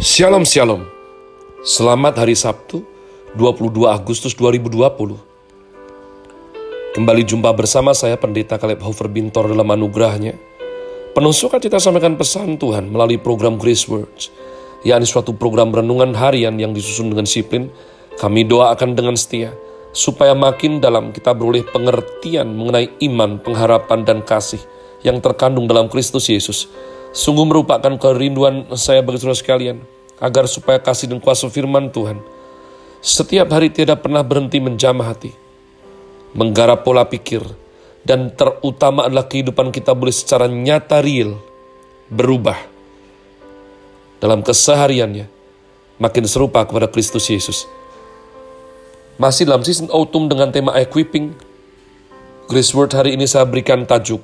Shalom Shalom. Selamat hari Sabtu 22 Agustus 2020 Kembali jumpa bersama saya Pendeta Kaleb Hofer Bintor dalam anugerahnya. Penuh kita sampaikan pesan Tuhan melalui program Grace Words yakni suatu program renungan harian yang disusun dengan disiplin. Kami doakan dengan setia supaya makin dalam kita beroleh pengertian mengenai iman, pengharapan, dan kasih yang terkandung dalam Kristus Yesus Sungguh merupakan kerinduan saya bagi saudara sekalian, agar supaya kasih dan kuasa firman Tuhan setiap hari tidak pernah berhenti menjamah hati, menggarap pola pikir, dan terutama adalah kehidupan kita boleh secara nyata real berubah dalam kesehariannya makin serupa kepada Kristus Yesus. Masih dalam season autumn dengan tema equipping, Grace Word hari ini saya berikan tajuk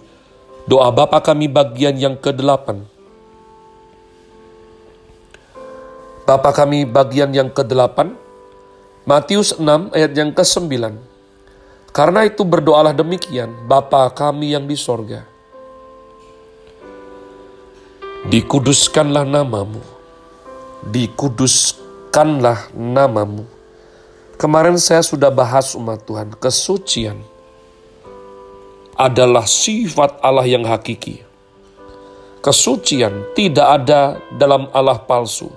Doa Bapa kami bagian yang ke-8. Bapa kami bagian yang ke-8, Matius 6 ayat yang ke-9. Karena itu berdoalah demikian, Bapa kami yang di sorga. Dikuduskanlah namamu, dikuduskanlah namamu. Kemarin saya sudah bahas umat Tuhan, kesucian adalah sifat Allah yang hakiki. Kesucian tidak ada dalam Allah palsu.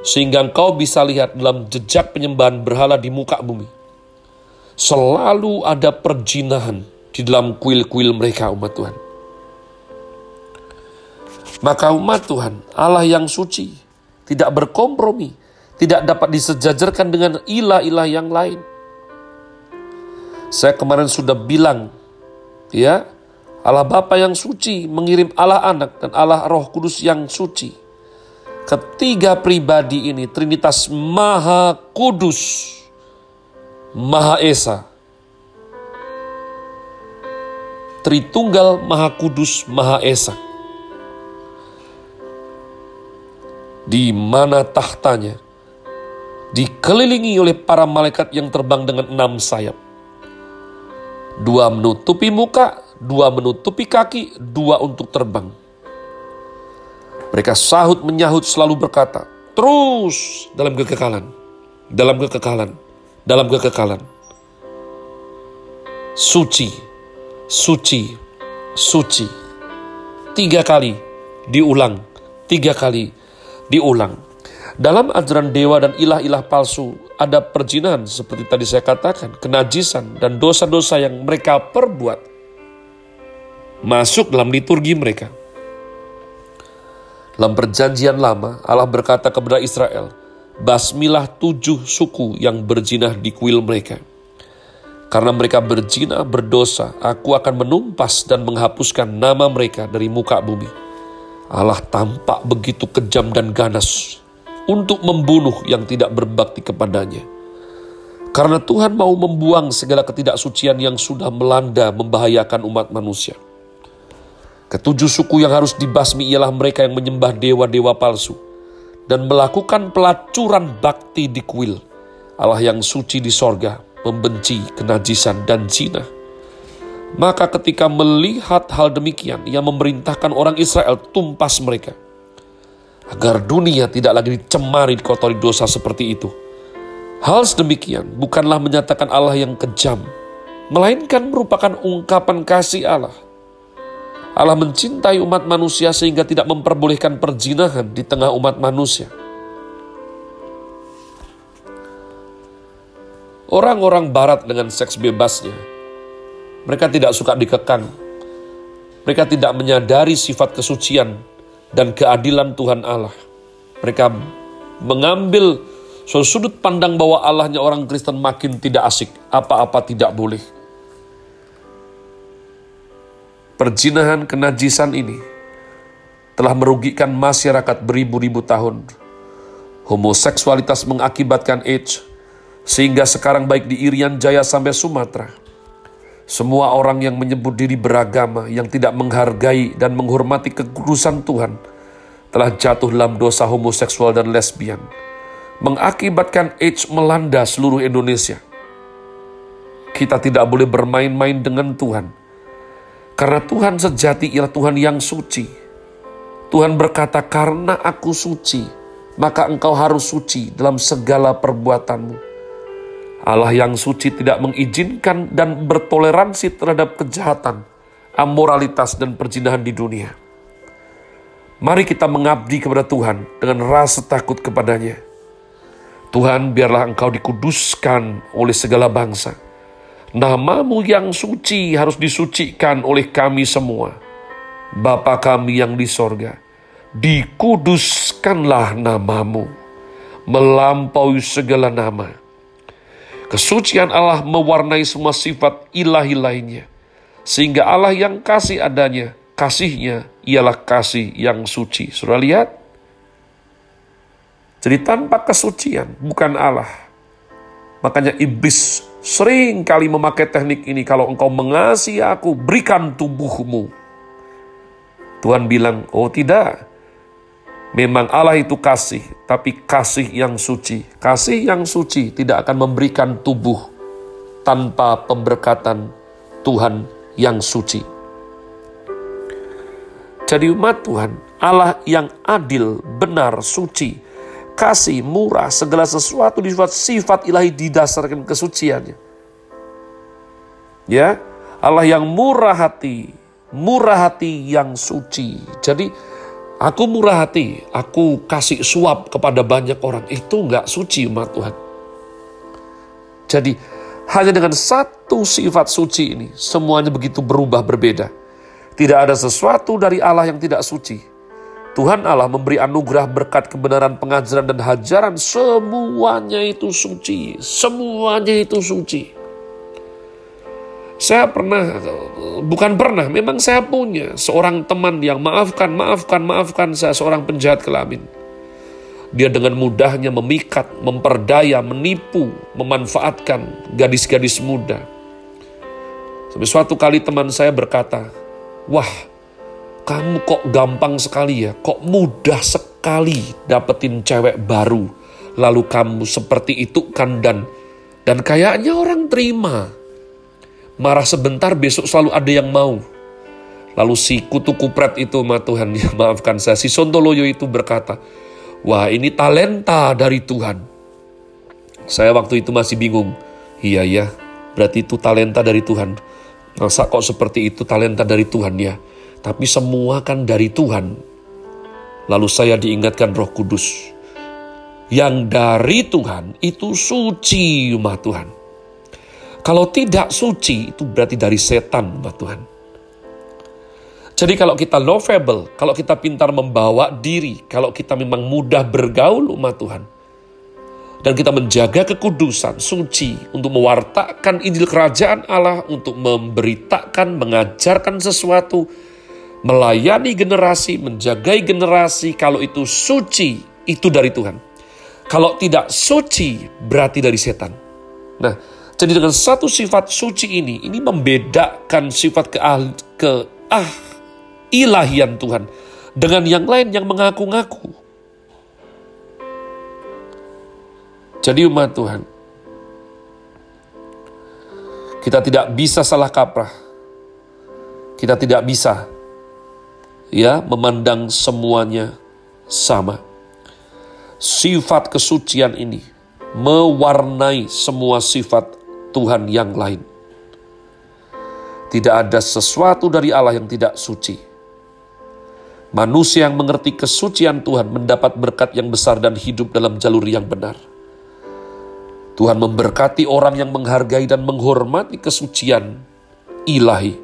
Sehingga engkau bisa lihat dalam jejak penyembahan berhala di muka bumi. Selalu ada perjinahan di dalam kuil-kuil mereka umat Tuhan. Maka umat Tuhan, Allah yang suci, tidak berkompromi, tidak dapat disejajarkan dengan ilah-ilah yang lain saya kemarin sudah bilang, ya, Allah Bapa yang suci mengirim Allah Anak dan Allah Roh Kudus yang suci. Ketiga pribadi ini Trinitas Maha Kudus, Maha Esa. Tritunggal Maha Kudus, Maha Esa. Di mana tahtanya dikelilingi oleh para malaikat yang terbang dengan enam sayap dua menutupi muka, dua menutupi kaki, dua untuk terbang. Mereka sahut menyahut selalu berkata, terus dalam kekekalan, dalam kekekalan, dalam kekekalan. Suci, suci, suci. Tiga kali diulang, tiga kali diulang. Dalam ajaran dewa dan ilah-ilah palsu, ada perjinan seperti tadi saya katakan, kenajisan dan dosa-dosa yang mereka perbuat masuk dalam liturgi mereka. Dalam perjanjian lama, Allah berkata kepada Israel, Basmilah tujuh suku yang berjinah di kuil mereka. Karena mereka berjinah berdosa, aku akan menumpas dan menghapuskan nama mereka dari muka bumi. Allah tampak begitu kejam dan ganas untuk membunuh yang tidak berbakti kepadanya. Karena Tuhan mau membuang segala ketidaksucian yang sudah melanda membahayakan umat manusia. Ketujuh suku yang harus dibasmi ialah mereka yang menyembah dewa-dewa palsu dan melakukan pelacuran bakti di kuil. Allah yang suci di sorga membenci kenajisan dan zina. Maka ketika melihat hal demikian, ia memerintahkan orang Israel tumpas mereka – agar dunia tidak lagi dicemari kotori dosa seperti itu. Hal sedemikian bukanlah menyatakan Allah yang kejam, melainkan merupakan ungkapan kasih Allah. Allah mencintai umat manusia sehingga tidak memperbolehkan perzinahan di tengah umat manusia. Orang-orang barat dengan seks bebasnya, mereka tidak suka dikekang. Mereka tidak menyadari sifat kesucian dan keadilan Tuhan Allah. Mereka mengambil sudut pandang bahwa Allahnya orang Kristen makin tidak asik, apa-apa tidak boleh. Perjinahan kenajisan ini telah merugikan masyarakat beribu-ribu tahun. Homoseksualitas mengakibatkan AIDS, sehingga sekarang baik di Irian Jaya sampai Sumatera, semua orang yang menyebut diri beragama, yang tidak menghargai dan menghormati kekudusan Tuhan, telah jatuh dalam dosa homoseksual dan lesbian, mengakibatkan AIDS melanda seluruh Indonesia. Kita tidak boleh bermain-main dengan Tuhan, karena Tuhan sejati ialah Tuhan yang suci. Tuhan berkata, "Karena Aku suci, maka engkau harus suci dalam segala perbuatanmu." Allah yang suci tidak mengizinkan dan bertoleransi terhadap kejahatan, amoralitas, dan perzinahan di dunia. Mari kita mengabdi kepada Tuhan dengan rasa takut kepadanya. Tuhan, biarlah Engkau dikuduskan oleh segala bangsa. Namamu yang suci harus disucikan oleh kami semua. Bapa kami yang di sorga, dikuduskanlah namamu, melampaui segala nama. Kesucian Allah mewarnai semua sifat ilahi lainnya, sehingga Allah yang kasih adanya kasihnya ialah kasih yang suci. Sudah lihat? Jadi tanpa kesucian bukan Allah. Makanya iblis sering kali memakai teknik ini. Kalau engkau mengasihi aku, berikan tubuhmu. Tuhan bilang, oh tidak. Memang Allah itu kasih, tapi kasih yang suci. Kasih yang suci tidak akan memberikan tubuh tanpa pemberkatan Tuhan yang suci. Jadi umat Tuhan, Allah yang adil, benar, suci, kasih, murah, segala sesuatu di sifat ilahi didasarkan kesuciannya. Ya, Allah yang murah hati, murah hati yang suci. Jadi aku murah hati, aku kasih suap kepada banyak orang. Itu enggak suci umat Tuhan. Jadi hanya dengan satu sifat suci ini, semuanya begitu berubah berbeda. Tidak ada sesuatu dari Allah yang tidak suci. Tuhan Allah memberi anugerah berkat kebenaran pengajaran dan hajaran. Semuanya itu suci. Semuanya itu suci. Saya pernah, bukan pernah, memang saya punya seorang teman yang maafkan, maafkan, maafkan saya seorang penjahat kelamin. Dia dengan mudahnya memikat, memperdaya, menipu, memanfaatkan gadis-gadis muda. Sampai suatu kali teman saya berkata, Wah, kamu kok gampang sekali ya, kok mudah sekali dapetin cewek baru. Lalu kamu seperti itu kan dan dan kayaknya orang terima. Marah sebentar besok selalu ada yang mau. Lalu si kutu kupret itu ma Tuhan, ya maafkan saya, si Sontoloyo itu berkata, wah ini talenta dari Tuhan. Saya waktu itu masih bingung. Iya ya, berarti itu talenta dari Tuhan. Masa kok seperti itu talenta dari Tuhan ya? Tapi semua kan dari Tuhan. Lalu saya diingatkan roh kudus. Yang dari Tuhan itu suci umat Tuhan. Kalau tidak suci itu berarti dari setan umat Tuhan. Jadi kalau kita lovable, kalau kita pintar membawa diri, kalau kita memang mudah bergaul umat Tuhan, dan kita menjaga kekudusan, suci, untuk mewartakan Injil Kerajaan Allah, untuk memberitakan, mengajarkan sesuatu, melayani generasi, menjagai generasi, kalau itu suci, itu dari Tuhan. Kalau tidak suci, berarti dari setan. Nah, jadi dengan satu sifat suci ini, ini membedakan sifat ke, ke ah ilahian Tuhan dengan yang lain yang mengaku-ngaku. Jadi umat Tuhan, kita tidak bisa salah kaprah. Kita tidak bisa ya memandang semuanya sama. Sifat kesucian ini mewarnai semua sifat Tuhan yang lain. Tidak ada sesuatu dari Allah yang tidak suci. Manusia yang mengerti kesucian Tuhan mendapat berkat yang besar dan hidup dalam jalur yang benar. Tuhan memberkati orang yang menghargai dan menghormati kesucian ilahi.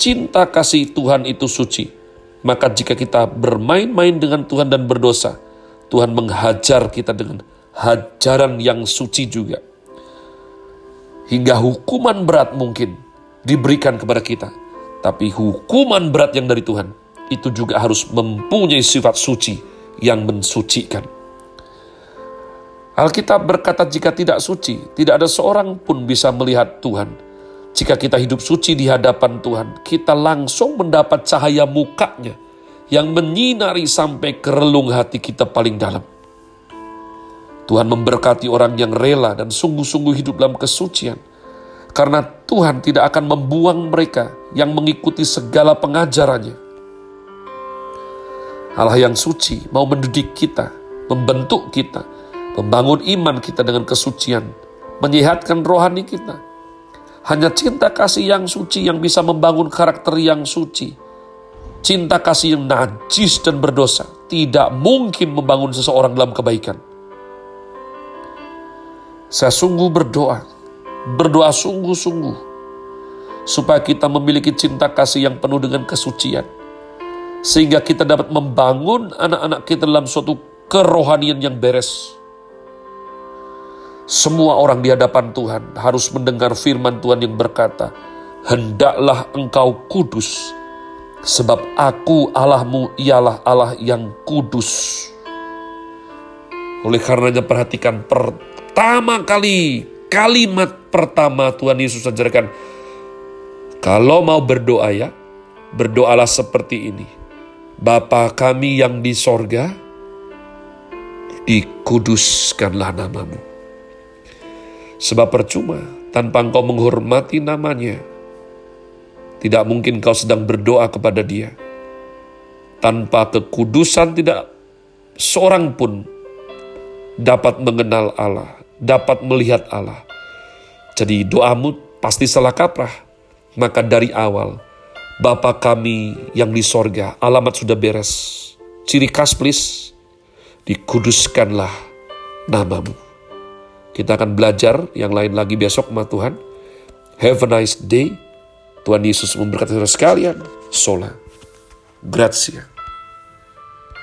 Cinta kasih Tuhan itu suci. Maka jika kita bermain-main dengan Tuhan dan berdosa, Tuhan menghajar kita dengan hajaran yang suci juga. Hingga hukuman berat mungkin diberikan kepada kita. Tapi hukuman berat yang dari Tuhan itu juga harus mempunyai sifat suci yang mensucikan. Alkitab berkata jika tidak suci, tidak ada seorang pun bisa melihat Tuhan. Jika kita hidup suci di hadapan Tuhan, kita langsung mendapat cahaya mukanya yang menyinari sampai ke relung hati kita paling dalam. Tuhan memberkati orang yang rela dan sungguh-sungguh hidup dalam kesucian. Karena Tuhan tidak akan membuang mereka yang mengikuti segala pengajarannya. Allah yang suci mau mendidik kita, membentuk kita, membangun iman kita dengan kesucian, menyehatkan rohani kita. Hanya cinta kasih yang suci yang bisa membangun karakter yang suci. Cinta kasih yang najis dan berdosa tidak mungkin membangun seseorang dalam kebaikan. Saya sungguh berdoa, berdoa sungguh-sungguh, supaya kita memiliki cinta kasih yang penuh dengan kesucian sehingga kita dapat membangun anak-anak kita dalam suatu kerohanian yang beres. Semua orang di hadapan Tuhan harus mendengar firman Tuhan yang berkata, Hendaklah engkau kudus, sebab aku Allahmu ialah Allah yang kudus. Oleh karenanya perhatikan pertama kali, kalimat pertama Tuhan Yesus ajarkan, kalau mau berdoa ya, berdoalah seperti ini. Bapa kami yang di sorga, dikuduskanlah namamu. Sebab percuma tanpa engkau menghormati namanya, tidak mungkin kau sedang berdoa kepada dia. Tanpa kekudusan tidak seorang pun dapat mengenal Allah, dapat melihat Allah. Jadi doamu pasti salah kaprah. Maka dari awal, Bapa kami yang di sorga, alamat sudah beres. Ciri khas please, dikuduskanlah namamu. Kita akan belajar yang lain lagi besok sama Tuhan. Have a nice day. Tuhan Yesus memberkati saudara sekalian. Sola. Grazie.